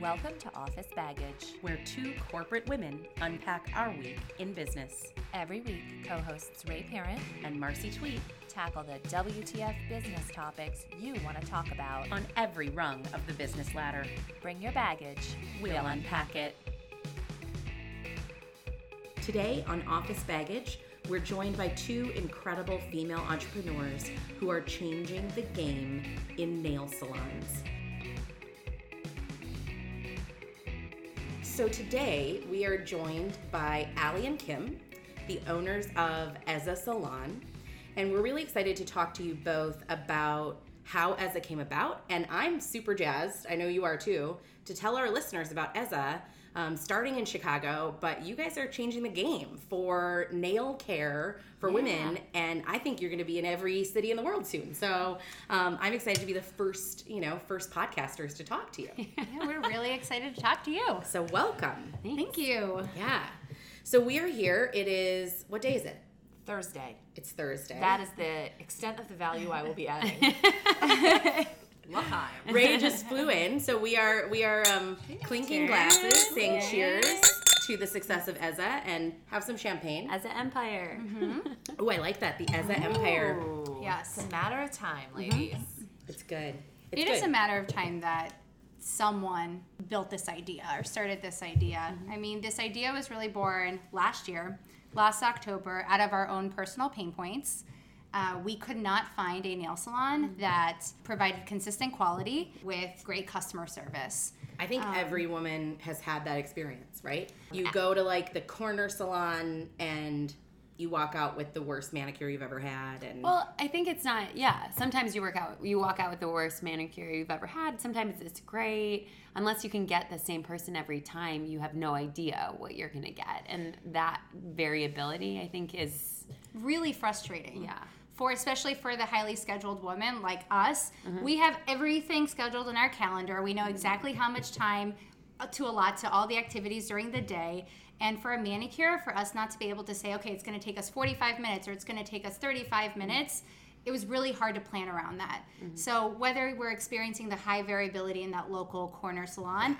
Welcome to Office Baggage. where two corporate women unpack our week in business. Every week, co hosts Ray Parent And Marcy Tweet tackle the WTF business topics you want to talk about. on every rung of the business ladder. Bring your baggage. We'll unpack it. Today on Office Baggage, we're joined by two incredible female entrepreneurs who are changing the game in nail salons. So today we are joined by Ali and Kim, the owners of Ezza Salon, and we're really excited to talk to you both about how Ezza came about. And I'm super jazzed, I know you are too, to tell our listeners about Ezza. Um, starting in Chicago, but you guys are changing the game for nail care for women, and I think you're going to be in every city in the world soon. So um, I'm excited to be the first, you know, first podcasters to talk to you. Yeah, we're really excited to talk to you. So welcome. Thank you. Yeah. So we are here. It is what day is it? Thursday. It's Thursday. That is the extent of the value I will be adding. L'chaim. Ray just flew in, so we are we are um, clinking glasses, saying cheers to the success of Ezza, and have some champagne. as an empire. Oh, I like that. The Ezza Empire. Yes. It's a matter of time, mm-hmm. ladies. It's good. It's It good. is a matter of time that someone built this idea or started this idea. Mm-hmm. I mean, this idea was really born last year, last October, out of our own personal pain points. Uh, we could not find a nail salon that provided consistent quality with great customer service. I think Um, every woman has had that experience, right? You go to like the corner salon and you walk out with the worst manicure you've ever had, and Well, I think it's not. Yeah, sometimes you work out, you walk out with the worst manicure you've ever had. Sometimes it's great. Unless you can get the same person every time, you have no idea what you're gonna get, and that variability, I think, is really frustrating. Yeah. For especially for the highly scheduled woman like us, mm-hmm. we have everything scheduled in our calendar. We know exactly how much time uh, to allot to all the activities during the day. And for a manicure, for us not to be able to say, okay, it's going to take us 45 minutes or it's going to take us 35 mm-hmm. minutes, it was really hard to plan around that. Mm-hmm. So whether we're experiencing the high variability in that local corner salon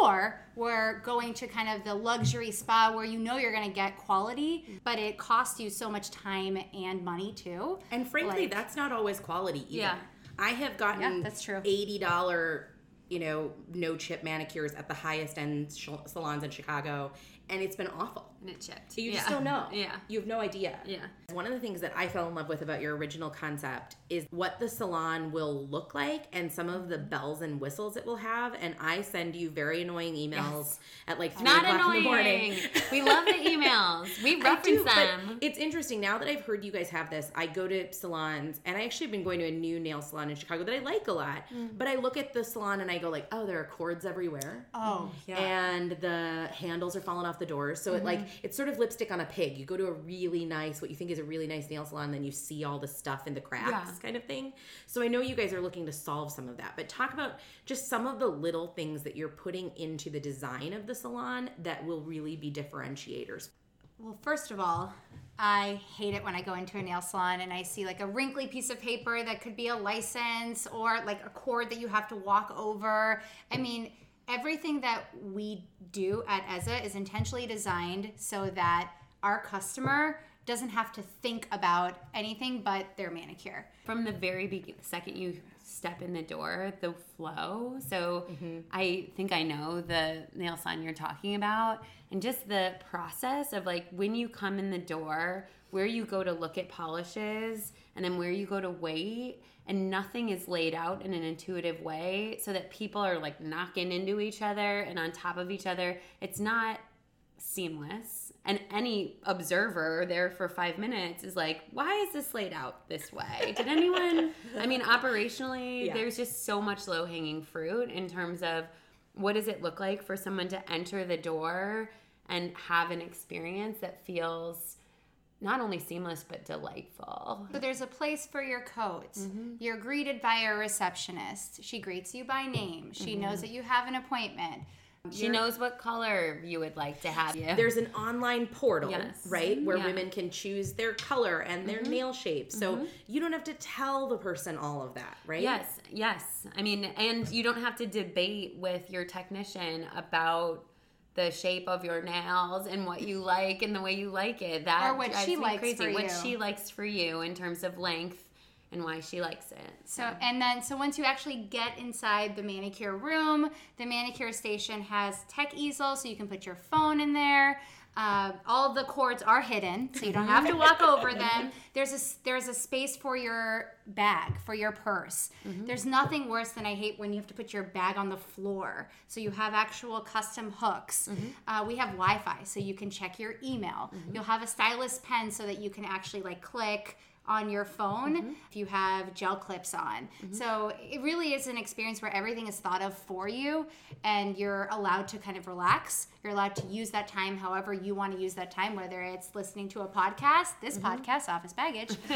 or we're going to kind of the luxury spa where you know you're going to get quality, but it costs you so much time and money too. And frankly, Like- that's not always quality either. Yeah. I have gotten Yeah, that's true. eighty dollar, you know, no chip manicures at the highest end sh- salons in Chicago, and it's been awful. and it chipped. So you just don't know. Yeah. You have no idea. Yeah. One of the things that I fell in love with about your original concept is what the salon will look like and some of the bells and whistles it will have. And I send you very annoying emails at like three Not o'clock in the annoying. morning. we love the emails. We reference do, them. it's interesting now that I've heard you guys have this. I go to salons, and I actually have been going to a new nail salon in Chicago that I like a lot. Mm. But I look at the salon and I go like, oh, there are cords everywhere, Oh, yeah. and the handles are falling off the doors. So it like mm-hmm. it's sort of lipstick on a pig. You go to a really nice, what you think is a really nice nail salon, then you see all the stuff in the cracks, Yeah. kind of thing. So I know you guys are looking to solve some of that. But talk about just some of the little things that you're putting into the design of the salon that will really be differentiators. Well, first of all, I hate it when I go into a nail salon and I see like a wrinkly piece of paper that could be a license or like a cord that you have to walk over. I mean, everything that we do at Ezza is intentionally designed so that our customer doesn't have to think about anything but their manicure. from the very be- second you step in the door, the flow. So mm-hmm. I think I know the nail salon you're talking about, and just the process of like when you come in the door, where you go to look at polishes, and then where you go to wait, and nothing is laid out in an intuitive way, so that people are like knocking into each other and on top of each other. It's not seamless and any observer there for five minutes is like why is this laid out this way did anyone i mean operationally Yeah. there's just so much low hanging fruit in terms of what does it look like for someone to enter the door and have an experience that feels not only seamless but delightful So there's a place for your coat. Mm-hmm. You're greeted by a receptionist. She greets you by name. She mm-hmm. knows that you have an appointment. She knows what color you would like to have. You. There's an online portal, Yes. right, where Yeah. women can choose their color and their mm-hmm. nail shape. So you don't have to tell the person all of that, right? Yes, yes. I mean, and you don't have to debate with your technician about the shape of your nails and what you like and the way you like it. That Or what she likes crazy. for what you. she likes for you in terms of length and why she likes it. So and then so once you actually get inside the manicure room, the manicure station has tech easel, so you can put your phone in there. Uh, all the cords are hidden, so you don't have to walk over them. There's a there's a space for your bag, for your purse. There's nothing worse than I hate when you have to put your bag on the floor. So you have actual custom hooks. Uh, we have Wi-Fi, so you can check your email. You'll have a stylus pen so that you can actually like click on your phone if you have gel clips on. So it really is an experience where everything is thought of for you and you're allowed to kind of relax. You're allowed to use that time however you want to use that time, whether it's listening to a podcast, this podcast, Office Baggage,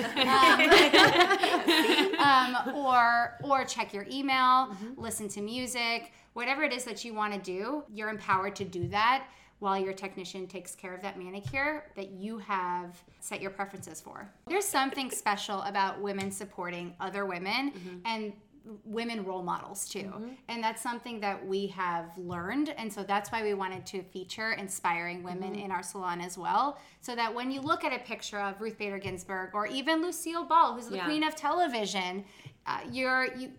um, um, or or check your email, listen to music, whatever it is that you want to do, you're empowered to do that while your technician takes care of that manicure that you have set your preferences for. There's something special about women supporting other women mm-hmm. and women role models too. Mm-hmm. And that's something that we have learned and so that's why we wanted to feature inspiring women mm-hmm. in our salon as well so that when you look at a picture of Ruth Bader Ginsburg or even Lucille Ball who's the Yeah. queen of television, uh, you're you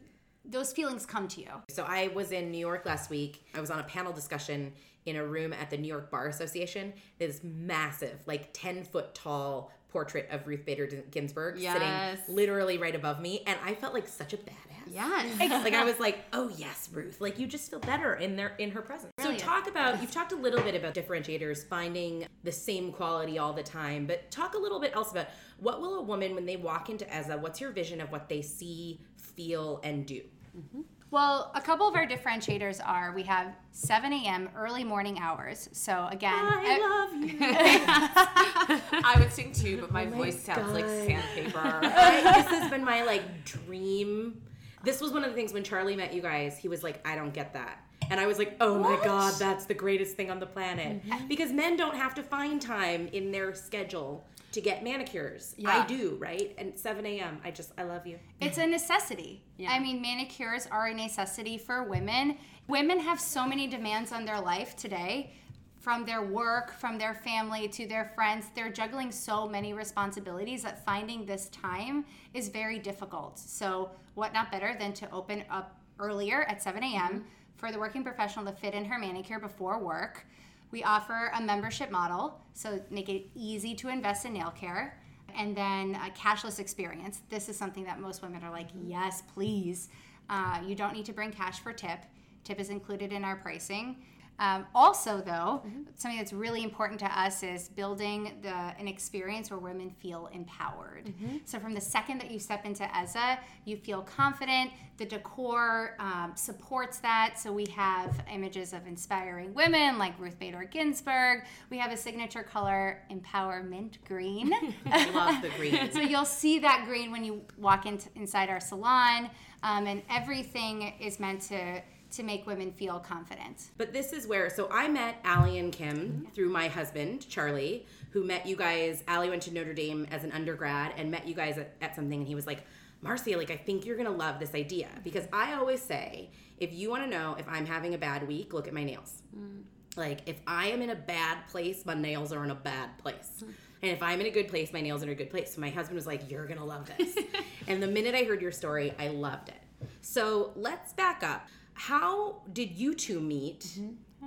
those feelings come to you. So I was in New York last week. I was on a panel discussion in a room at the New York Bar Association. This massive, like 10 foot tall portrait of Ruth Bader Ginsburg Yes. sitting literally right above me. And I felt like such a badass. Yes. like I was like, oh yes, Ruth. Like you just feel better in their in her presence. Is. so talk about you've talked a little bit about differentiators, finding the same quality all the time, but talk a little bit else about what will a woman when they walk into Ezza, what's your vision of what they see, feel, and do? Mm-hmm. Well, a couple of our differentiators are we have 7 a.m. early morning hours. So again, e- I love you. I would sing too, but my oh voice sounds like sandpaper. I, this has been my like dream. This was one of the things when Charlie met you guys. He was like, "I don't get that," and I was like, "Oh my god, that's the greatest thing on the planet." Mm-hmm. Because men don't have to find time in their schedule to get manicures. I do, right? And 7 a.m. I just, I love you. it's a necessity. Yeah. I mean, manicures are a necessity for women. Women have so many demands on their life today from their work, from their family to their friends. They're juggling so many responsibilities that finding this time is very difficult. So, what not better than to open up earlier at 7 a.m. Mm-hmm. for the working professional to fit in her manicure before work. We offer a membership model, so make it easy to invest in nail care and then a cashless experience. This is something that most women are like, yes, please. Uh, you don't need to bring cash for tip. Tip is included in our pricing. Um, also, though, something that's really important to us is building the an experience where women feel empowered. So, from the second that you step into Ezza, you feel confident. The decor um, supports that. So, we have images of inspiring women like Ruth Bader Ginsburg. We have a signature color, empowerment green. I love the green. so you'll see that green when you walk in inside our salon, um, and everything is meant to to make women feel confident. But this is where, so I met Allie and Kim through my husband, Charlie, who met you guys. Allie went to Notre Dame as an undergrad and met you guys at, at something, and he was like, Marcia, like, I think you're gonna love this idea. Because I always say, if you wanna know if I'm having a bad week, look at my nails. Mm. Like, if I am in a bad place, my nails are in a bad place. Mm. And if I'm in a good place, my nails are in a good place. So my husband was like, You're gonna love this. and the minute I heard your story, I loved it. So let's back up. How did you two meet?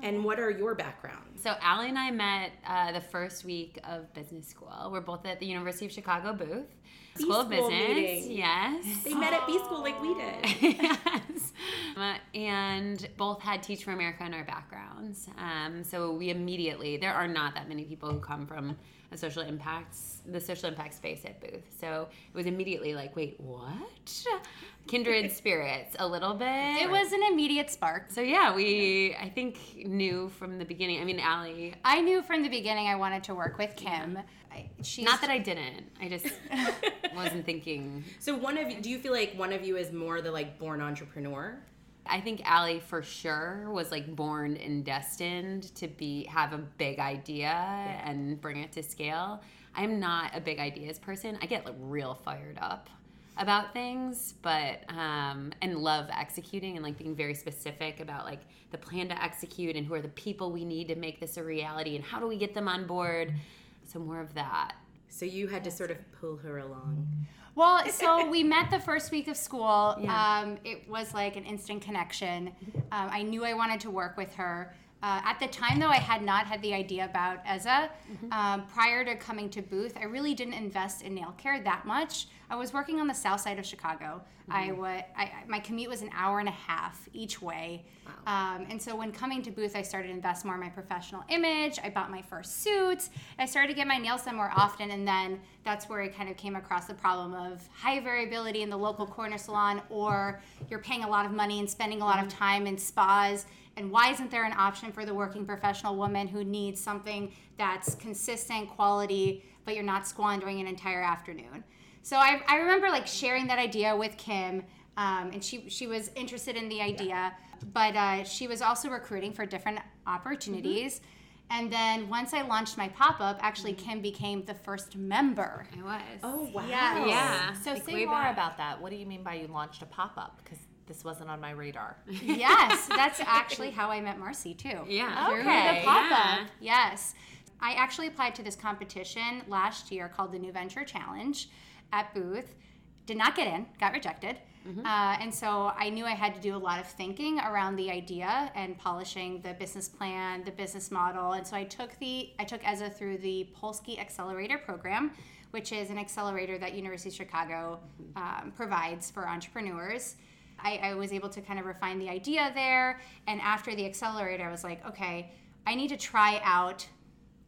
And what are your backgrounds? So Allie and I met uh, the first week of business school. We're both at the University of Chicago booth. School of Business. meeting. Yes. They met at B school like we did. yes. Uh, and both had Teach for America in our backgrounds. Um, so we immediately, there are not that many people who come from a social impacts, the social impact space at Booth. So it was immediately like, wait, what? Kindred spirits a little bit. It was an immediate spark. So yeah, we, I think, knew from the beginning. I mean, Allie, I knew from the beginning I wanted to work with Kim. I, she's not that I didn't. I just wasn't thinking. So one of you, do you feel like one of you is more the like born entrepreneur? I think Allie for sure was like born and destined to be have a big idea and bring it to scale. I'm not a big ideas person. I get like real fired up about things, but um, and love executing and like being very specific about like the plan to execute and who are the people we need to make this a reality and how do we get them on board. So more of that. So you had to sort of pull her along. Well, so we met the first week of school. Yeah. Um, it was like an instant connection. Um, I knew I wanted to work with her. Uh, at the time, though, I had not had the idea about Ezza. Um, prior to coming to Booth, I really didn't invest in nail care that much. I was working on the south side of Chicago. I wa- I, I- my commute was an hour and a half each way. Um, and so when coming to Booth, I started to invest more in my professional image. I bought my first suit. I started to get my nails done more often. And then that's where I kind of came across the problem of high variability in the local corner salon, or you're paying a lot of money and spending a lot of time in spas. And why isn't there an option for the working professional woman who needs something that's consistent, quality, but you're not squandering an entire afternoon? So I, I remember like sharing that idea with Kim, um, and she she was interested in the idea, but uh, she was also recruiting for different opportunities. And then once I launched my pop up, actually Kim became the first member. I was. Oh wow. Yeah. yeah. So Like, say more back. about that. What do you mean by you launched a pop up? Because this wasn't on my radar. yes, that's actually how I met Marcy too. Yeah. Through Okay, the pop up. yeah. Yes. I actually applied to this competition last year called the New Venture Challenge at Booth. Did not get in, got rejected. Uh, and so I knew I had to do a lot of thinking around the idea and polishing the business plan, the business model. And so I took the I took Ezza through the Polsky Accelerator program, which is an accelerator that University of Chicago um, provides for entrepreneurs. I, I was able to kind of refine the idea there. And after the accelerator, I was like, okay, I need to try out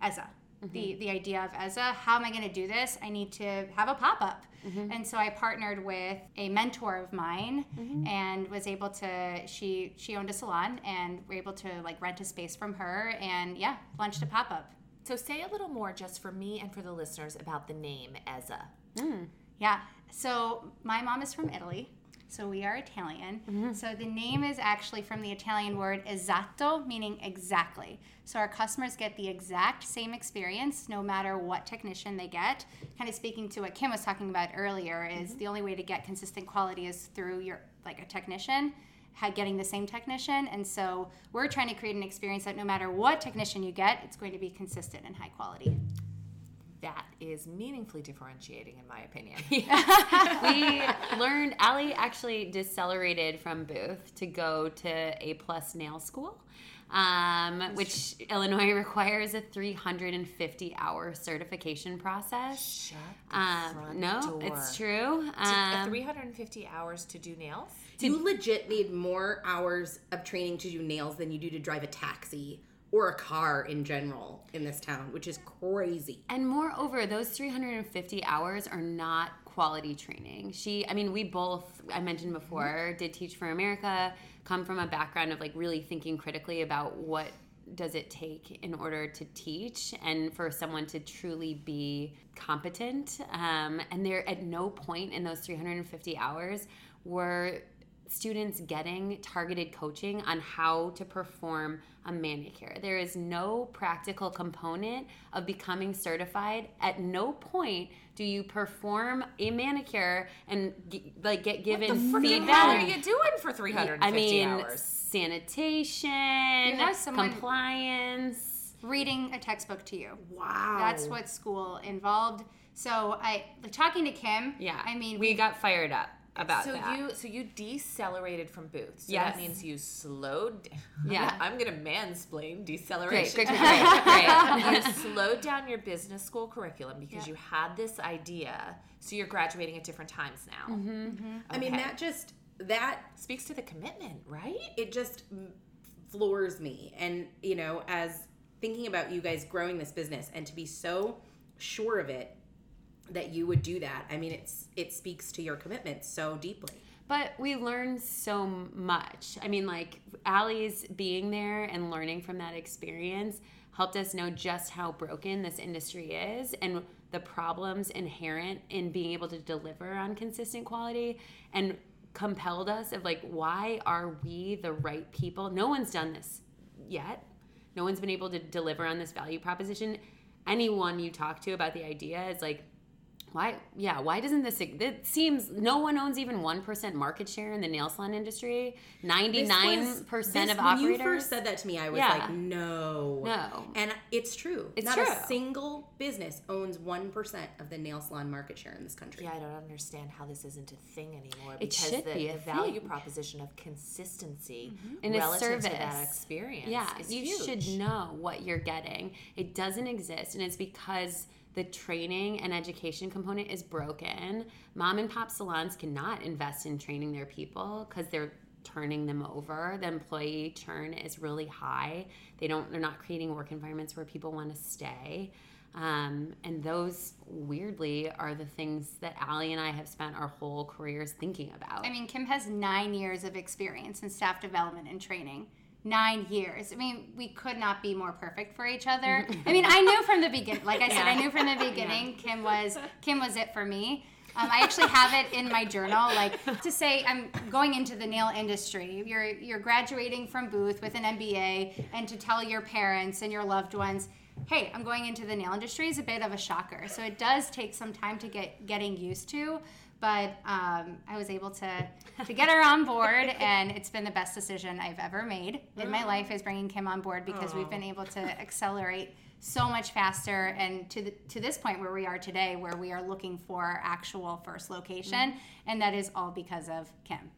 Ezza, the, mm-hmm. the idea of Ezza. How am I going to do this? I need to have a pop up. Mm-hmm. And so I partnered with a mentor of mine mm-hmm. and was able to, she, she owned a salon and we're able to like rent a space from her and yeah, launched a pop up. So say a little more just for me and for the listeners about the name Ezza. Mm. Yeah. So my mom is from Italy. So we are Italian. Mm-hmm. So the name is actually from the Italian word esatto, meaning exactly. So our customers get the exact same experience no matter what technician they get. Kind of speaking to what Kim was talking about earlier is mm-hmm. the only way to get consistent quality is through your like a technician getting the same technician and so we're trying to create an experience that no matter what technician you get it's going to be consistent and high quality That is meaningfully differentiating, in my opinion. we learned Allie actually decelerated from Booth to go to A plus nail school, um, which Illinois requires a 350 hour certification process. Shut the Um, front no, door. it's true. Um, 350 hours to do nails? You legit need more hours of training to do nails than you do to drive a taxi or a car in general in this town, which is crazy. And moreover, those 350 hours are not quality training. She, I mean, we both, I mentioned before, did Teach for America, come from a background of like really thinking critically about what does it take in order to teach and for someone to truly be competent. Um, and there, at no point in those 350 hours were students getting targeted coaching on how to perform a manicure. There is no practical component of becoming certified. At no point do you perform a manicure and g- like get given What feedback. are you doing for 350 I mean, hours? sanitation, compliance. reading a textbook to you Wow. That's what school involved. So I like talking to Kim. Yeah, I mean, we got fired up about So that. you so you decelerated from booths. So Yes. that means you slowed. d- Yeah. I'm gonna mansplain deceleration. great, great, great, great. you slowed down your business school curriculum because you had this idea. So you're graduating at different times now. Mm-hmm. I mean, that just that speaks to the commitment, right? it just floors me. And you know, as thinking about you guys growing this business and to be so sure of it that you would do that. I mean, it's it speaks to your commitment so deeply. But we learned so much. I mean, like Allie's being there and learning from that experience helped us know just how broken this industry is and the problems inherent in being able to deliver on consistent quality and compelled us of like why are we the right people no one's done this yet no one's been able to deliver on this value proposition anyone you talk to about the idea is like why yeah why doesn't this it seems no one owns even 1% market share in the nail salon industry 99% This- of when operators you first said that to me, I was Yeah. like, no. No. And it's true. It's Not true. a single business owns 1% of the nail salon market share in this country. Yeah, I don't understand how this isn't a thing anymore It because should the, be a the value proposition of consistency mm-hmm. In a relative to that experience. Yeah, you huge. should know what you're getting. It doesn't exist, and it's because the training and education component is broken. Mom and pop salons cannot invest in training their people because they're turning them over. The employee churn is really high. They don't. They're not creating work environments where people want to stay. Um, and those weirdly are the things that Allie and I have spent our whole careers thinking about. I mean, Kim has nine years of experience in staff development and training. Nine years. I mean, we could not be more perfect for each other. I mean, I knew from the beginning. Like I said, I knew from the beginning Kim was Kim was it for me. Um, I actually have it in my journal, like to say I'm going into the nail industry. You're you're graduating from Booth with an MBA, and to tell your parents and your loved ones, hey, I'm going into the nail industry is a bit of a shocker. So it does take some time to get getting used to but um, I was able to to get her on board, and it's been the best decision I've ever made in my life is bringing Kim on board because we've been able to accelerate so much faster, and to the, to this point where we are today, where we are looking for our actual first location, and that is all because of Kim.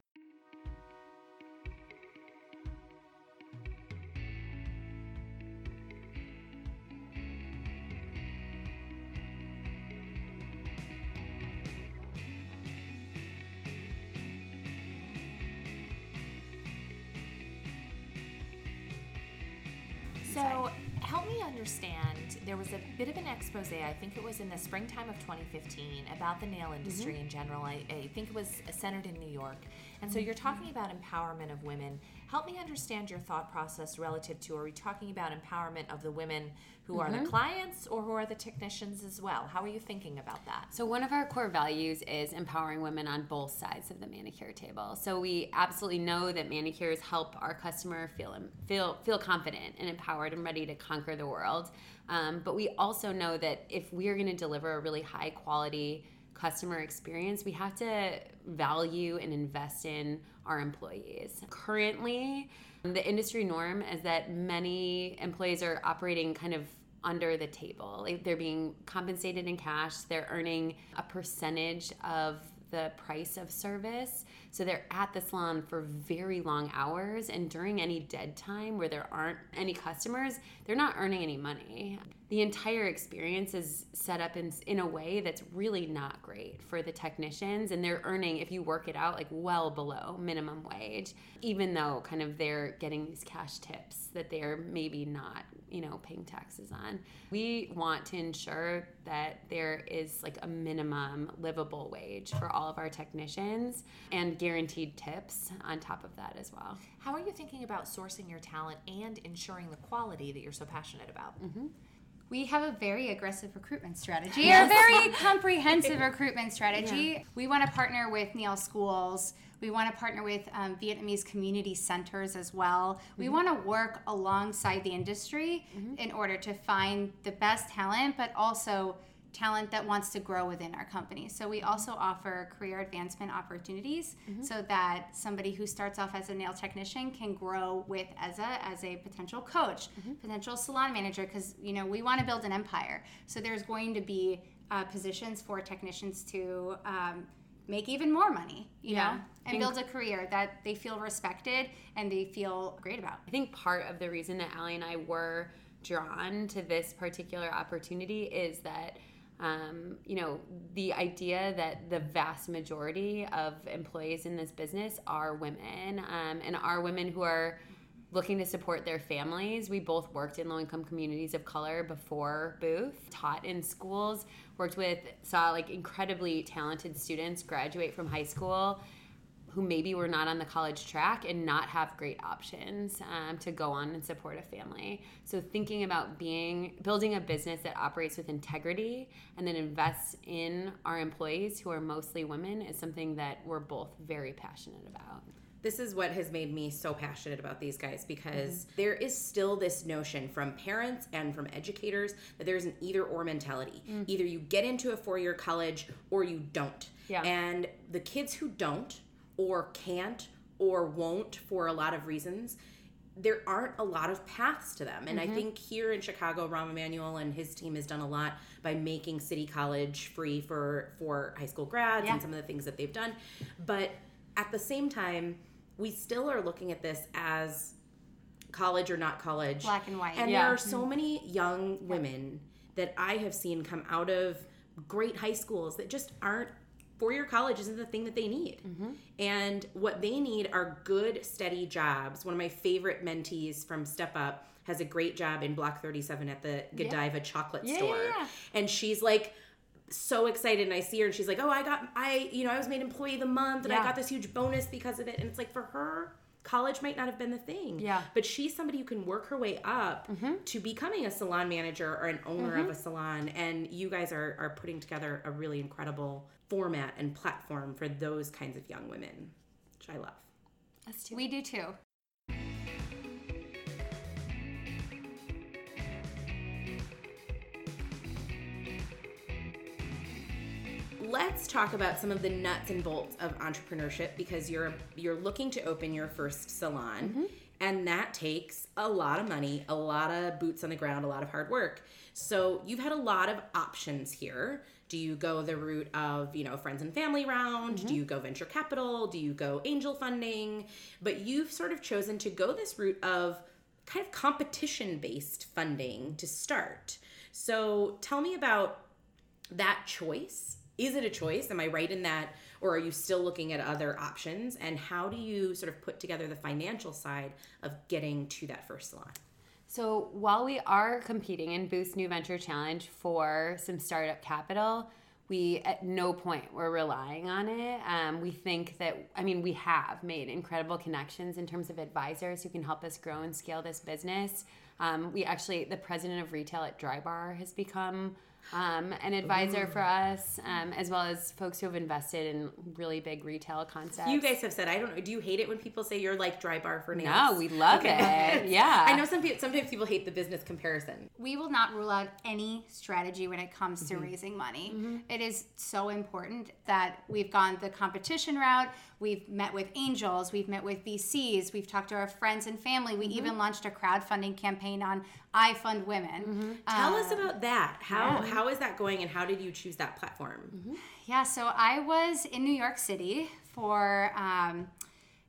Understand. There was a bit of an expose, I think it was in the springtime of 2015, about the nail industry mm-hmm. in general. I, I think it was centered in New York. And so, you're talking about empowerment of women. Help me understand your thought process relative to are we talking about empowerment of the women who are the clients or who are the technicians as well? How are you thinking about that? So one of our core values is empowering women on both sides of the manicure table. So we absolutely know that manicures help our customer feel feel feel confident and empowered and ready to conquer the world. Um, but we also know that if we are going to deliver a really high quality customer experience, we have to value and invest in our employees. Currently, the industry norm is that many employees are operating kind of under the table. They're being compensated in cash, they're earning a percentage of the price of service. So they're at the salon for very long hours, and during any dead time where there aren't any customers, they're not earning any money. The entire experience is set up in, in a way that's really not great for the technicians, and they're earning, if you work it out, like well below minimum wage, even though kind of they're getting these cash tips that they're maybe not, you know, paying taxes on. We want to ensure that there is like a minimum livable wage for all of our technicians and guaranteed tips on top of that as well. How are you thinking about sourcing your talent and ensuring the quality that you're so passionate about? Mm-hmm. We have a very aggressive recruitment strategy, a very comprehensive recruitment strategy. We want to partner with Neil schools. We want to partner with um, Vietnamese community centers as well. We want to work alongside the industry in order to find the best talent, but also talent that wants to grow within our company. So we also offer career advancement opportunities so that somebody who starts off as a nail technician can grow with Ezza as a potential coach, potential salon manager because you know we want to build an empire. So there's going to be uh, positions for technicians to um, make even more money, you Yeah. know, and build a career that they feel respected and they feel great about. I think part of the reason that Allie and I were drawn to this particular opportunity is that, um, you know, the idea that the vast majority of employees in this business are women um, and are women who are looking to support their families. We both worked in low income communities of color before Booth, taught in schools, worked with, saw like incredibly talented students graduate from high school who maybe were not on the college track and not have great options um, to go on and support a family. So thinking about being building a business that operates with integrity and then invests in our employees who are mostly women is something that we're both very passionate about. This is what has made me so passionate about these guys because there is still this notion from parents and from educators that there's an either or mentality. Either you get into a four year college or you don't. Yeah. And the kids who don't or can't or won't for a lot of reasons, there aren't a lot of paths to them. And I mm-hmm. think here in Chicago, Rahm Emanuel and his team has done a lot by making City College free for for high school grads Yeah. and some of the things that they've done. But at the same time, we still are looking at this as college or not college. Black and white. And Yeah. there are so mm-hmm. many young women that I have seen come out of great high schools that just aren't four year college isn't the thing that they need. And what they need are good, steady jobs. One of my favorite mentees from Step Up has a great job in Block 37 at the Godiva chocolate Yeah, store. yeah, yeah. And she's like, so excited and I see her and she's like, "Oh, I got I, you know, I was made employee of the month and I got this huge bonus because of it." And it's like for her, college might not have been the thing. Yeah. Mm-hmm. But she's somebody who can work her way up to becoming a salon manager or an owner of a salon and you guys are are putting together a really incredible format and platform for those kinds of young women, which I love. Us too. We do too. let's talk about some of the nuts and bolts of entrepreneurship because you're you're looking to open your first salon mm-hmm. and that takes a lot of money a lot of boots on the ground a lot of hard work so you've had a lot of options here. Do you go the route of you know friends and family round? Do mm-hmm. you go venture capital? Do you go angel funding? But you've sort of chosen to go this route of kind of competition based funding to start. So tell me about that choice. Is it a choice? Am i right in that or are you still looking at other options? And how do you sort of put together the financial side of getting to that first salon So while we are competing in Booth's New Venture Challenge for some startup capital, we at no point we're relying on it. Um, we think that I mean we have made incredible connections in terms of advisors who can help us grow and scale this business. Um, we actually the president of retail at Drybar has become um, an advisor for us, um, as well as folks who have invested in really big retail concepts. you guys have said i don't know do you hate it when people say you're like Drybar for nails no, we love it. Yeah, i know some people sometimes people hate the business comparison we will not rule out any strategy when it comes Mm-hmm. to raising money. It is so important that we've gone the competition route. We've met with angels, we've met with VCs, we've talked to our friends and family. We Mm-hmm. even launched a crowdfunding campaign on iFundWomen. Mm-hmm. tell Uh, us about that how how is that going and how did you choose that platform Yeah, so I was in New York City for um,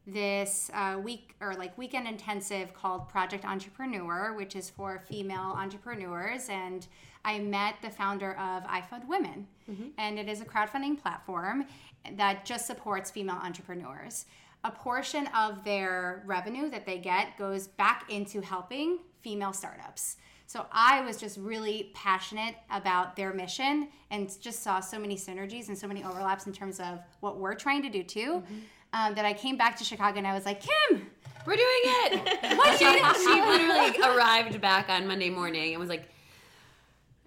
this uh, week or like weekend intensive called Project Entrepreneur, which is for female entrepreneurs. And I met the founder of iFundWomen, and it is a crowdfunding platform that just supports female entrepreneurs. A portion of their revenue that they get goes back into helping female startups. So I was just really passionate about their mission and just saw so many synergies and so many overlaps in terms of what we're trying to do too. Um, that I came back to Chicago and I was like, Kim, We're doing it. what she, she literally arrived back on Monday morning and was like,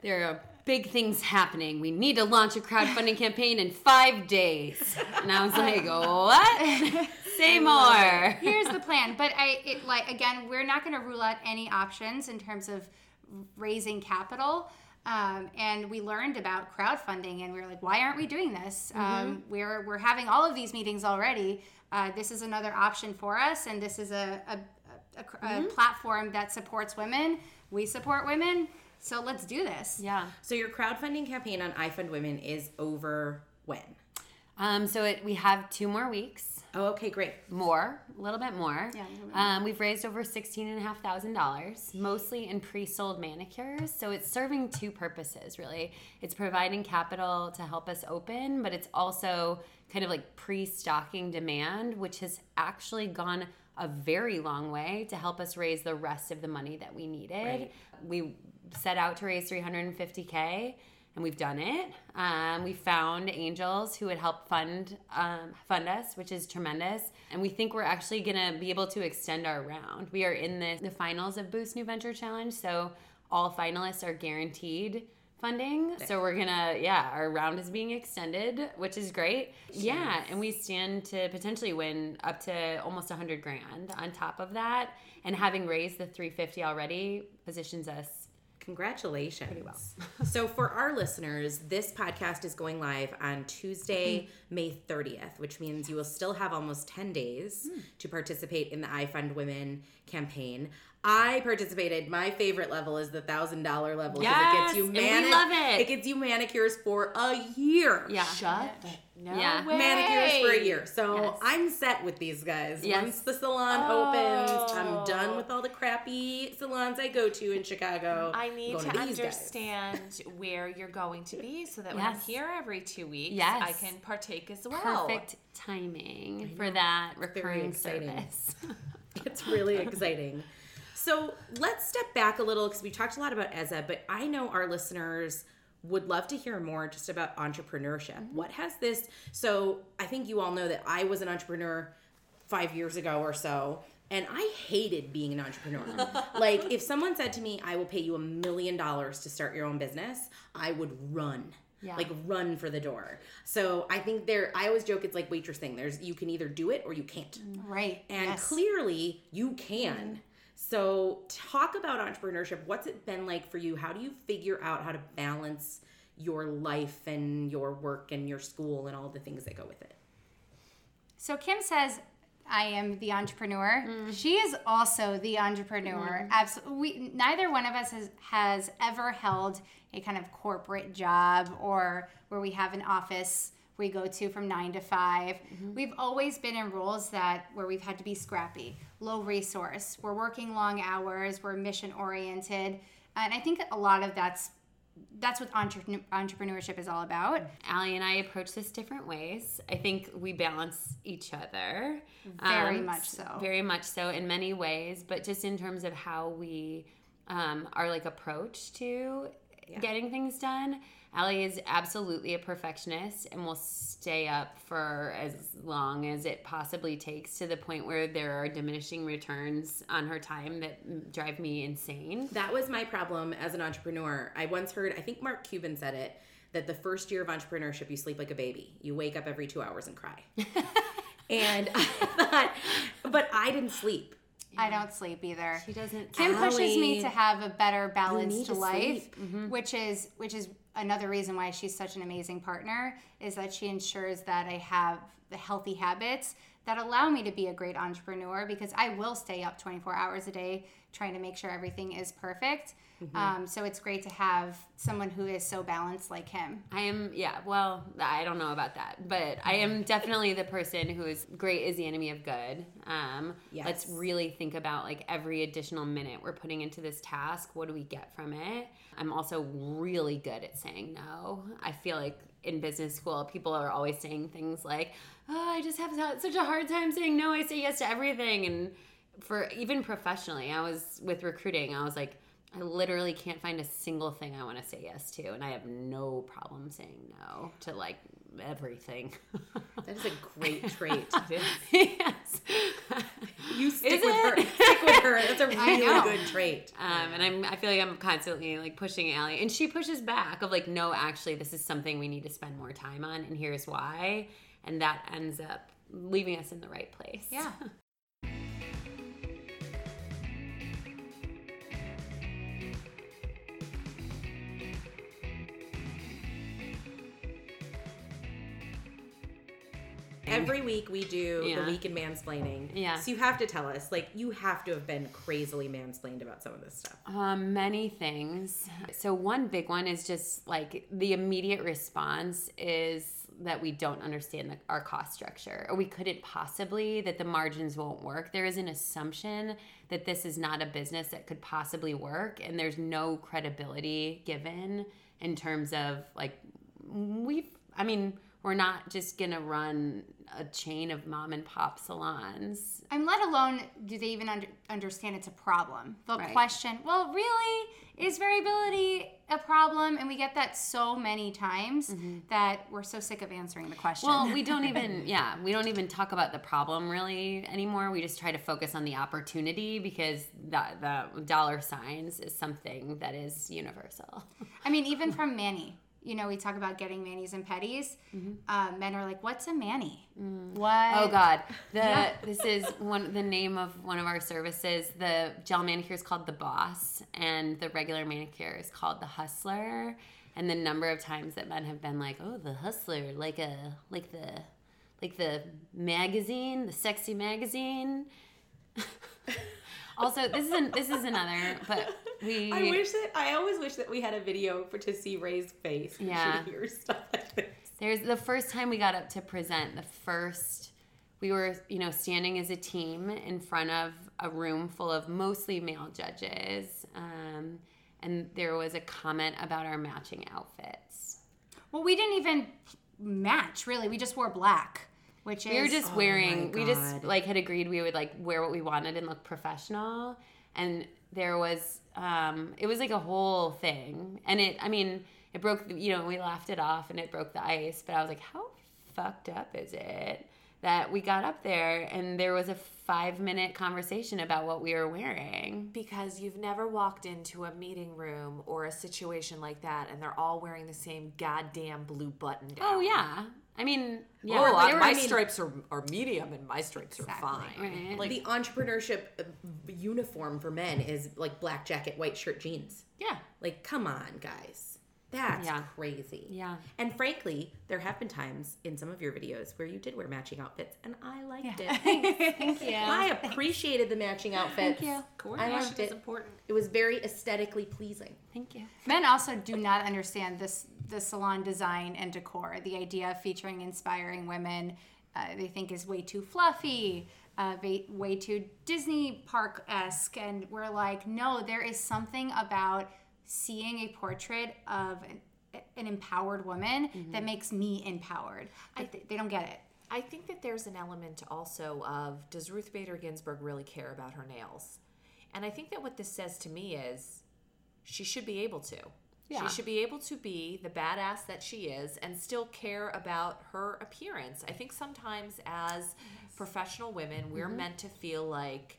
"There are big things happening. We need to launch a crowdfunding campaign in five days." And I was like, "What? Say more." here's the plan. But I, it like again, we're not going to rule out any options in terms of raising capital. Um, and we learned about crowdfunding, and we were like, why aren't we doing this? Um, we're we're having all of these meetings already. Uh, this is another option for us, and this is a a, a, a, a platform that supports women. We support women, so let's do this. Yeah. so your crowdfunding campaign on iFundWomen is over when Um. So it, we have two more weeks. Oh okay great more, a little bit more. Yeah, Um, we've raised over sixteen and a half thousand dollars, mostly in pre-sold manicures. So it's serving two purposes, really. It's providing capital to help us open, but it's also kind of like pre-stocking demand, which has actually gone a very long way to help us raise the rest of the money that we needed. Right. We set out to raise three hundred and fifty k. and we've done it. Um, we found angels who would help fund um, fund us, which is tremendous. And we think we're actually gonna be able to extend our round. We are in the, the finals of Booth's New Venture Challenge, so all finalists are guaranteed funding. So we're gonna, yeah, our round is being extended, which is great. Yeah, and we stand to potentially win up to almost 100 grand on top of that. And having raised the 350 already positions us Congratulations. so, for our listeners, this podcast is going live on Tuesday, mm-hmm. May 30th, which means you will still have almost 10 days hmm. to participate in the iFundWomen campaign. I participated. My favorite level is the thousand dollar level because it gets you and we love it. It gets you manicures for a year. Yeah. Shut no Yeah. way. Manicures for a year. So Yes. I'm set with these guys. Yes. Once the salon Oh. opens, I'm oh. done with all the crappy salons I go to in Chicago. I need I'm to going guys. understand where you're going to be so that when I'm here every two weeks, Yes. I can partake as well. perfect timing for that recurring service. It's really exciting. So let's step back a little because we talked a lot about Ezza, but I know our listeners would love to hear more just about entrepreneurship. Mm-hmm. What has this? So I think you all know that I was an entrepreneur five years ago or so. And I hated being an entrepreneur. like, if someone said to me, I will pay you a million dollars to start your own business, I would run. Yeah. Like run for the door. So I think there I always joke it's like waitress thing. There's you can either do it or you can't. Mm-hmm. Right. And yes. clearly you can. Mm-hmm. So talk about entrepreneurship. What's it been like for you? How do you figure out how to balance your life and your work and your school and all the things that go with it? So Kim says, "I am the entrepreneur." Mm. She is also the entrepreneur. Mm-hmm. Absolutely. We, neither one of us has, has ever held a kind of corporate job or where we have an office we go to from nine to 5 We've always been in roles that where we've had to be scrappy, low resource. We're working long hours. We're mission oriented, and I think a lot of that's that's what entre- entrepreneurship is all about. Allie and I approach this different ways. I think we balance each other. Very um, much so. Very much so in many ways, but just in terms of how we um, our like approach to getting things done. Allie is absolutely a perfectionist and will stay up for as long as it possibly takes to the point where there are diminishing returns on her time that drive me insane. That was my problem as an entrepreneur. I once heard, I think Mark Cuban said it, that the first year of entrepreneurship, you sleep like a baby. You wake up every two hours and cry. and I thought, but I didn't sleep. I don't sleep either. She doesn't Kim pushes me to have a better balanced to life, sleep. Mm-hmm. which is which is another reason why she's such an amazing partner. Is that she ensures that I have the healthy habits that allow me to be a great entrepreneur because I will stay up 24 hours a day trying to make sure everything is perfect. Um, so it's great to have someone who is so balanced like him. I am, yeah, well, I don't know about that, but I am definitely the person who is great is the enemy of good. Um, Let's really think about like every additional minute we're putting into this task. What do we get from it? I'm also really good at saying no. I feel like in business school, people are always saying things like, oh, I just have such a hard time saying no. I say yes to everything. And for even professionally, I was with recruiting, I was like, I literally can't find a single thing I want to say yes to, and I have no problem saying no to like everything. That is a great trait. yes. You stick Is with her. Stick with her. That's a really good trait. Um, and I'm, I feel like I'm constantly like pushing Allie, and she pushes back of like, no, actually, this is something we need to spend more time on, and here's why, and that ends up leaving us in the right place. Yeah. Every week we do Yeah. the week in mansplaining. Yeah. So you have to tell us, like, you have to have been crazily mansplained about some of this stuff. Um, many things. So one big one is just like the immediate response is that we don't understand the, our cost structure, or we couldn't possibly that the margins won't work. There is an assumption that this is not a business that could possibly work, and there's no credibility given in terms of like we've. I mean, we're not just gonna run a chain of mom and pop salons. I mean, let alone do they even under, understand it's a problem? They'll Right. question, well, really? Is variability a problem? And we get that so many times that we're so sick of answering the question. Mm-hmm. Well, we don't even, yeah, we don't even talk about the problem really anymore. We just try to focus on the opportunity because the, the dollar signs is something that is universal. I mean, even from Manny, you know, we talk about getting manis and pedis. Uh, men are like, what's a mani? What? Oh God, the this is one the name of one of our services. The gel manicure is called the Boss, and the regular manicure is called the Hustler. And the number of times that men have been like, "Oh, the Hustler," like a like the like the magazine, the sexy magazine. also, this is an, this is another, but we I wish that I always wish that we had a video for to see Ray's face. when Yeah. she hears stuff like this. There's the first time we got up to present, the first we were, you know, standing as a team in front of a room full of mostly male judges. Um, and there was a comment about our matching outfits. Well, we didn't even match, really. We just wore black, which is. We were just Oh wearing, we just like had agreed we would like wear what we wanted and look professional. And there was, um, it was like a whole thing. And it, I mean, it broke, you know, we laughed it off and it broke the ice. But I was like, how fucked up is it that we got up there and there was a five minute conversation about what we were wearing? Because you've never walked into a meeting room or a situation like that and they're all wearing the same goddamn blue button down. Oh, yeah. I mean, yeah. Oh, I- my I mean, stripes are, are medium and my stripes are fine. Right. Like, the entrepreneurship uh, uniform for men is like black jacket, white shirt, jeans. yeah. Like, come on, guys. That's Yeah. crazy. Yeah. And frankly, there have been times in some of your videos where you did wear matching outfits, and I liked it. Thank you. I appreciated the matching outfits. Thank you. I coordination liked is it. important. It was very aesthetically pleasing. Thank you. Men also do not understand this the salon design and decor. The idea of featuring inspiring women, uh, they think is way too fluffy, uh, way, too Disney park esque, and we're like, no, there is something about seeing a portrait of an, an empowered woman that makes me empowered. They, they don't get it. I think that there's an element also of does Ruth Bader Ginsburg really care about her nails? And I think that what this says to me is she should be able to. Yeah. She should be able to be the badass that she is and still care about her appearance. I think sometimes as professional women, we're mm-hmm. meant to feel like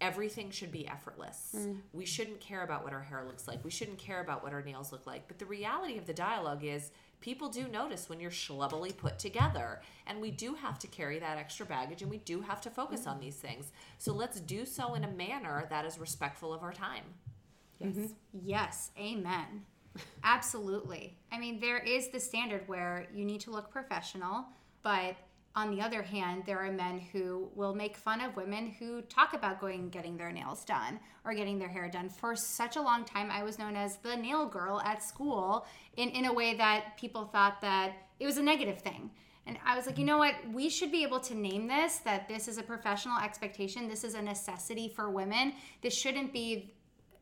everything should be effortless. Mm. We shouldn't care about what our hair looks like. We shouldn't care about what our nails look like. But the reality of the dialogue is people do notice when you're schlubbily put together. And we do have to carry that extra baggage and we do have to focus on mm. these things. So let's do so in a manner that is respectful of our time. Mm-hmm. Yes, amen. Absolutely. I mean, there is the standard where you need to look professional, but on the other hand, there are men who will make fun of women who talk about going and getting their nails done or getting their hair done. For such a long time, I was known as the nail girl at school in, in a way that people thought that it was a negative thing. And I was like, you know what? We should be able to name this that this is a professional expectation. This is a necessity for women. This shouldn't be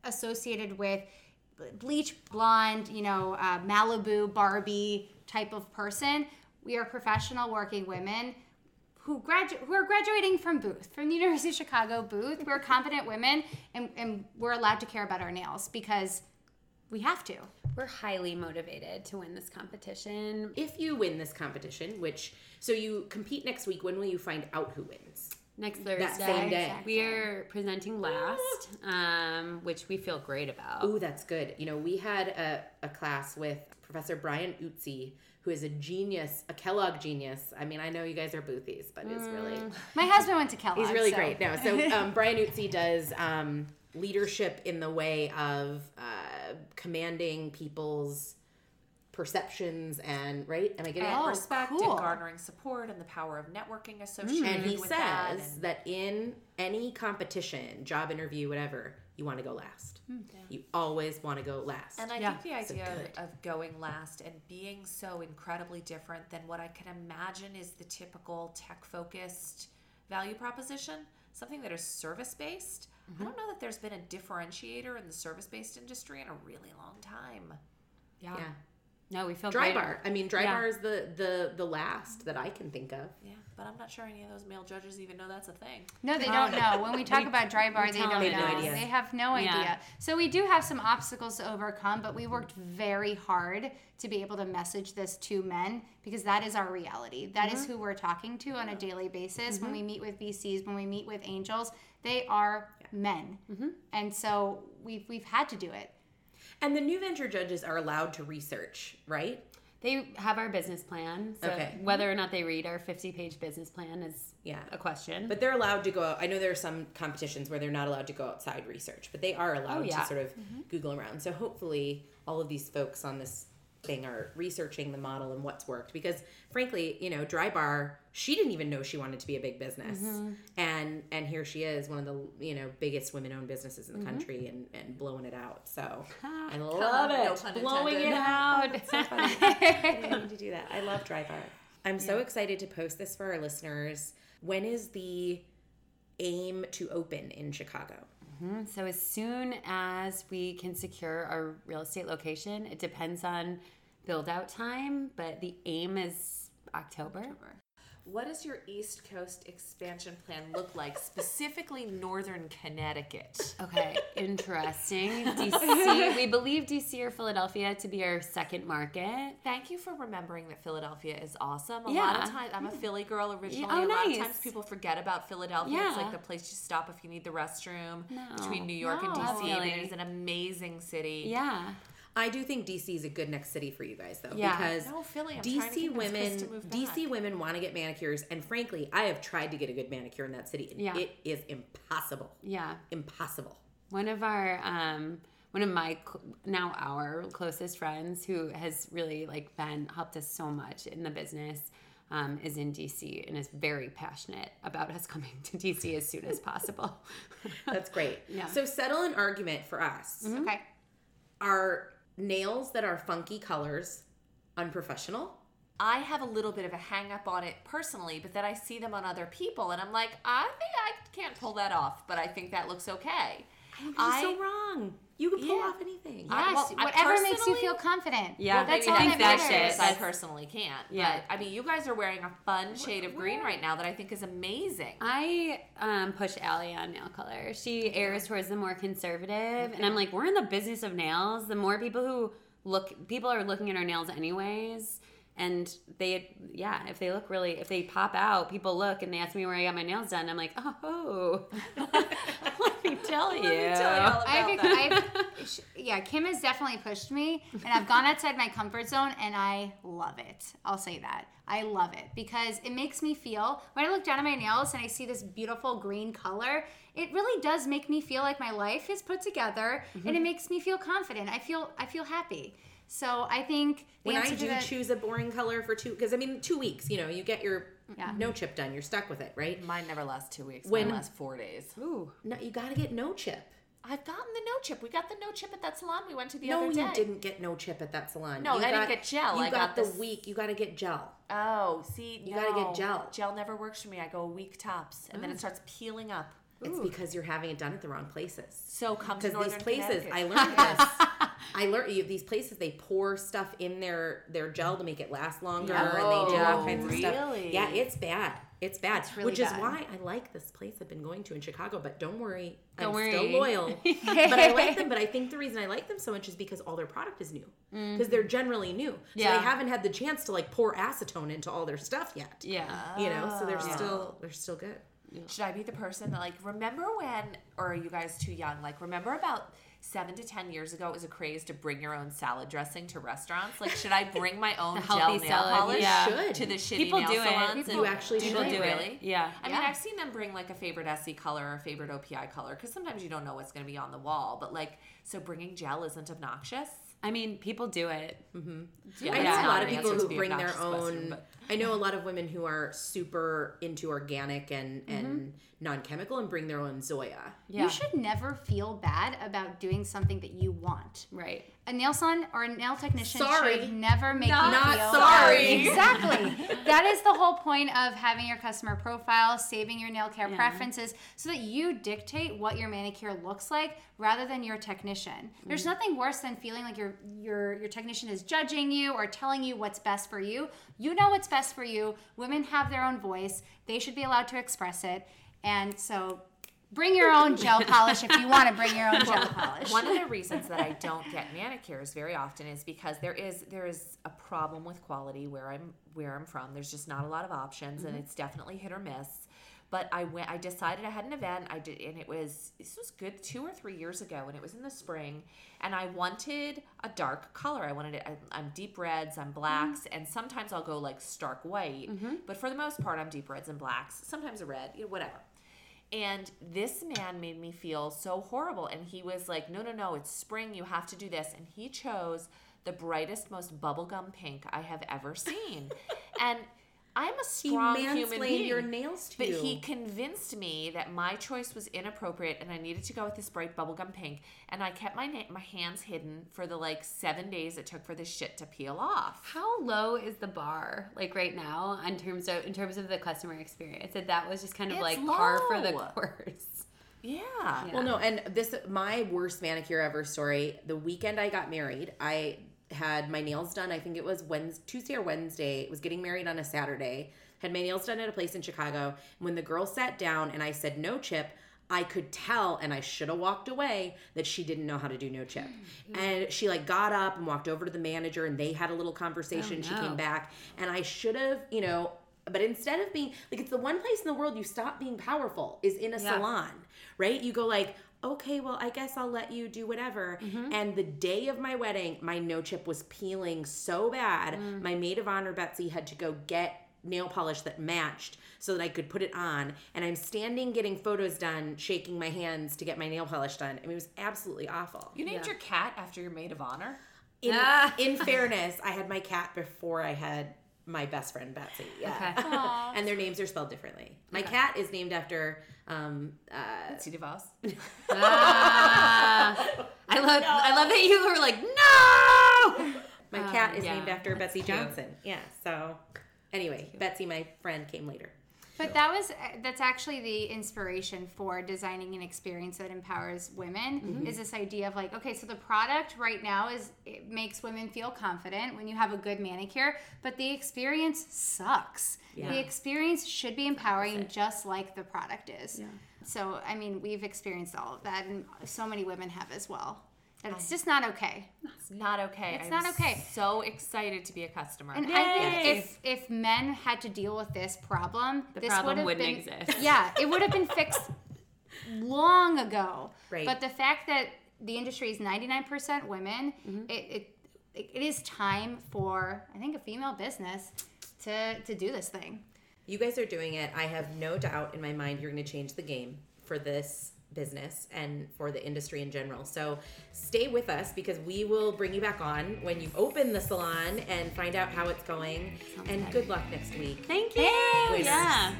associated with bleach blonde, you know, uh, Malibu Barbie type of person. We are professional working women who gradu- who are graduating from Booth, from the University of Chicago Booth. We're confident women, and, and we're allowed to care about our nails because we have to. We're highly motivated to win this competition. If you win this competition, which so you compete next week, when will you find out who wins? Next Thursday, That same day. we are presenting last, um, which we feel great about. Oh, that's good. You know, we had a, a class with Professor Brian Uzzi, who is a genius, a Kellogg genius. I mean, I know you guys are boothies, but is really My husband went to Kellogg. he's really so- great. No, so um, Brian Uzzi does um, leadership in the way of uh, commanding people's perceptions and right. Am I getting Oh. Respect cool. and garnering support and the power of networking associated And he with says that. that, in any competition, job interview, whatever, you want to go last. You always want to go last. And I Yeah. think the idea good. of, of going last and being so incredibly different than what I can imagine is the typical tech focused value proposition, something that is service based. Mm-hmm. I don't know that there's been a differentiator in the service based industry in a really long time. yeah. yeah. No, we feel Dry great. bar. I mean, dry Yeah. bar is the the the last that I can think of. Yeah, but I'm not sure any of those male judges even know that's a thing. No, they don't know. When we talk we- about Drybar, they don't them know. they have no idea. They have no Yeah. idea. So we do have some obstacles to overcome, but we worked very hard to be able to message this to men because that is our reality. That is mm-hmm. who we're talking to on a daily basis. When mm-hmm. we meet with VCs, when we meet with angels, they are men, mm-hmm. and so we've we've had to do it. And the new venture judges are allowed to research, right? They have our business plan. So Okay. whether or not they read our 50 page business plan is Yeah. a question. But they're allowed to go out. I know there are some competitions where they're not allowed to go outside research, but they are allowed Oh, yeah. to sort of mm-hmm. Google around. So hopefully, all of these folks on this thing or researching the model and what's worked. Because frankly, you know, Drybar, she didn't even know she wanted to be a big business, mm-hmm. and and here she is, one of the you know biggest women-owned businesses in the mm-hmm. country, and and blowing it out. So I love it, pun blowing it intended. out. I didn't need to do that. I love Drybar. I'm so excited to post this for our listeners. When is the aim to open in Chicago? Mm-hmm. So as soon as we can secure our real estate location, it depends on build out time, but the aim is October. What does your East Coast expansion plan look like, specifically Northern Connecticut? Okay, interesting. DC, we believe DC or Philadelphia to be our second market. Thank you for remembering that Philadelphia is awesome. A lot of times, I'm a Philly girl originally. oh, a lot nice. of times people forget about Philadelphia. Yeah. It's like the place you stop if you need the restroom No. between New York and DC. Love But it is an amazing city. Yeah. I do think DC is a good next city for you guys, though, Yeah. because No, Philly. I'm trying to DC women, DC women want to get manicures, and frankly, I have tried to get a good manicure in that city, and Yeah. it is impossible. Yeah. Impossible. One of our um one of my now our closest friends who has really like been helped us so much in the business um, is in DC and is very passionate about us coming to DC as soon as possible. That's great. Yeah. So settle an argument for us. Okay. Are nails that are funky colors unprofessional? I have a little bit of a hang up on it personally, but then I see them on other people and I'm like, I think I can't pull that off, but I think that looks okay. You're I- so wrong. You can pull Yeah. off anything. I- Yes, well, I whatever makes you feel confident. Yeah, Well, that's all I that think that matters. I personally can't. Yeah. But I mean, you guys are wearing a fun shade of green right now that I think is amazing. I um, push Allie on nail color. She errs towards the more conservative, and I'm like, we're in the business of nails. The more people who look, people are looking at our nails anyways, and they, yeah, if they look really, if they pop out, people look and they ask me where I got my nails done. I'm like, oh, let me tell you. Let me tell you all I've, that. I've, yeah, Kim has definitely pushed me, and I've gone outside my comfort zone, and I love it. I'll say that. I love it because it makes me feel, when I look down at my nails and I see this beautiful green color, it really does make me feel like my life is put together, and Mm-hmm. it makes me feel confident. I feel, I feel happy. So I think the when I answer to do that- choose a boring color for two, because I mean, two weeks, you know, you get your Yeah. no chip done, you're stuck with it, right? Mine never lasts two weeks. When- Mine lasts four days. Ooh. No, you got to get no chip. I've gotten the no chip. We got the no chip at that salon we went to the no, other day. No, you didn't get no chip at that salon. No, you I didn't get gel. You I got, got the this- week. You got to get gel. Oh, see, You gotta get gel. Gel never works for me. I go a week tops, and then it starts peeling up. It's because you're having it done at the wrong places. So come to Because these places, I learned this. I learned you these places they pour stuff in their their gel to make it last longer, and they do all Oh, kinds of stuff. really? Yeah, it's bad. It's bad. It's really Which is why I like this place I've been going to in Chicago. But don't worry, Don't I'm worry. still loyal. but I like them. But I think the reason I like them so much is because all their product is new. Mm-hmm. Because they're generally new, so Yeah. they haven't had the chance to like pour acetone into all their stuff yet. Yeah. You know, so they're still they're still good. Should I be the person that like remember when, or are you guys too young? Like remember about seven to ten years ago, it was a craze to bring your own salad dressing to restaurants. Like, should I bring my own gel healthy nail salad, polish yeah. Should. to the shitty People nail do it. salons? You and- actually People should. do really? Yeah. I mean, I've seen them bring like a favorite Essie color or a favorite OPI color because sometimes you don't know what's going to be on the wall. But like, so bringing gel isn't obnoxious. I mean, people do it. Mm-hmm. I know a lot of people who bring their obnoxious question, own but- I know a lot of women who are super into organic and mm-hmm. and non-chemical and bring their own Zoya. Yeah. You should never feel bad about doing something that you want. right. A nail salon or a nail technician Sorry. should never make Not- you not feel sorry. Exactly. that is the whole point of having your customer profile, saving your nail care preferences, so that you dictate what your manicure looks like rather than your technician. There's mm. nothing worse than feeling like your your your technician is judging you or telling you what's best for you. You know what's best for you. Women have their own voice. They should be allowed to express it. And so bring your own gel polish if you want to bring your own gel polish. One of the reasons that I don't get manicures very often is because there is there is a problem with quality where I'm where I'm from. There's just not a lot of options, and mm-hmm. it's definitely hit or miss. But I went. I decided I had an event. I did, and it was this was good two or three years ago, and it was in the spring. And I wanted a dark color. I wanted it. I, I'm deep reds. I'm blacks, mm-hmm. and sometimes I'll go like stark white. Mm-hmm. But for the most part, I'm deep reds and blacks. Sometimes a red, you know, whatever. And this man made me feel so horrible. And he was like, no, no, no, it's spring. You have to do this. And he chose the brightest, most bubblegum pink I have ever seen. and I'm a He strong human mansplained being. your nails to But you. he convinced me that my choice was inappropriate and I needed to go with this bright bubblegum pink. And I kept my na- my hands hidden for the like seven days it took for this shit to peel off. How low is the bar like right now in terms of in terms of the customer experience? That that was just kind of It's like par for the low. course. Yeah. Well, no, and this my worst manicure ever story. The weekend I got married, I had my nails done. I think it was Wednesday, Tuesday or Wednesday. It was getting married on a Saturday. Had my nails done at a place in Chicago. When the girl sat down and I said no chip, I could tell, and I should have walked away that she didn't know how to do no chip. Mm, and she like got up and walked over to the manager, and they had a little conversation. Oh, she no. came back, and I should have, you know. But instead of being like, it's the one place in the world you stop being powerful is in a salon, right? You go like, okay, well, I guess I'll let you do whatever. And the day of my wedding, my no chip was peeling so bad. My maid of honor, Betsy, had to go get nail polish that matched so that I could put it on. And I'm standing getting photos done, shaking my hands to get my nail polish done. I mean, it was absolutely awful. You named your cat after your maid of honor? In, Ah. in fairness, I had my cat before I had my best friend Betsy. Yeah. and their names are spelled differently. My cat is named after um uh Betsy DeVos. Ah. I love I love that you were like no. my cat is yeah, named after that's Betsy cute. Johnson. Yeah. So anyway, Betsy, my friend, came later. But that was uh, that's actually the inspiration for designing an experience that empowers women is this idea of like okay so the product right now is it makes women feel confident when you have a good manicure but the experience sucks. The experience should be empowering just like the product is. So I mean we've experienced all of that and so many women have as well. And it's just not okay. It's not okay. It's I'm not okay. So excited to be a customer. And I think if if men had to deal with this problem, The this problem would wouldn't been, exist. Yeah, it would have been fixed long ago. Right. But the fact that the industry is ninety nine percent women, Mm-hmm. it, it it is time for I think a female business to to do this thing. You guys are doing it. I have no doubt in my mind you're going to change the game for this business and for the industry in general. So stay with us because we will bring you back on when you open the salon and find out how it's going. and good luck next week. Thank you. Yeah.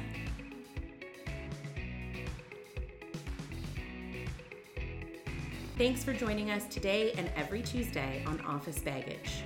Thanks for joining us today and every Tuesday on Office Baggage.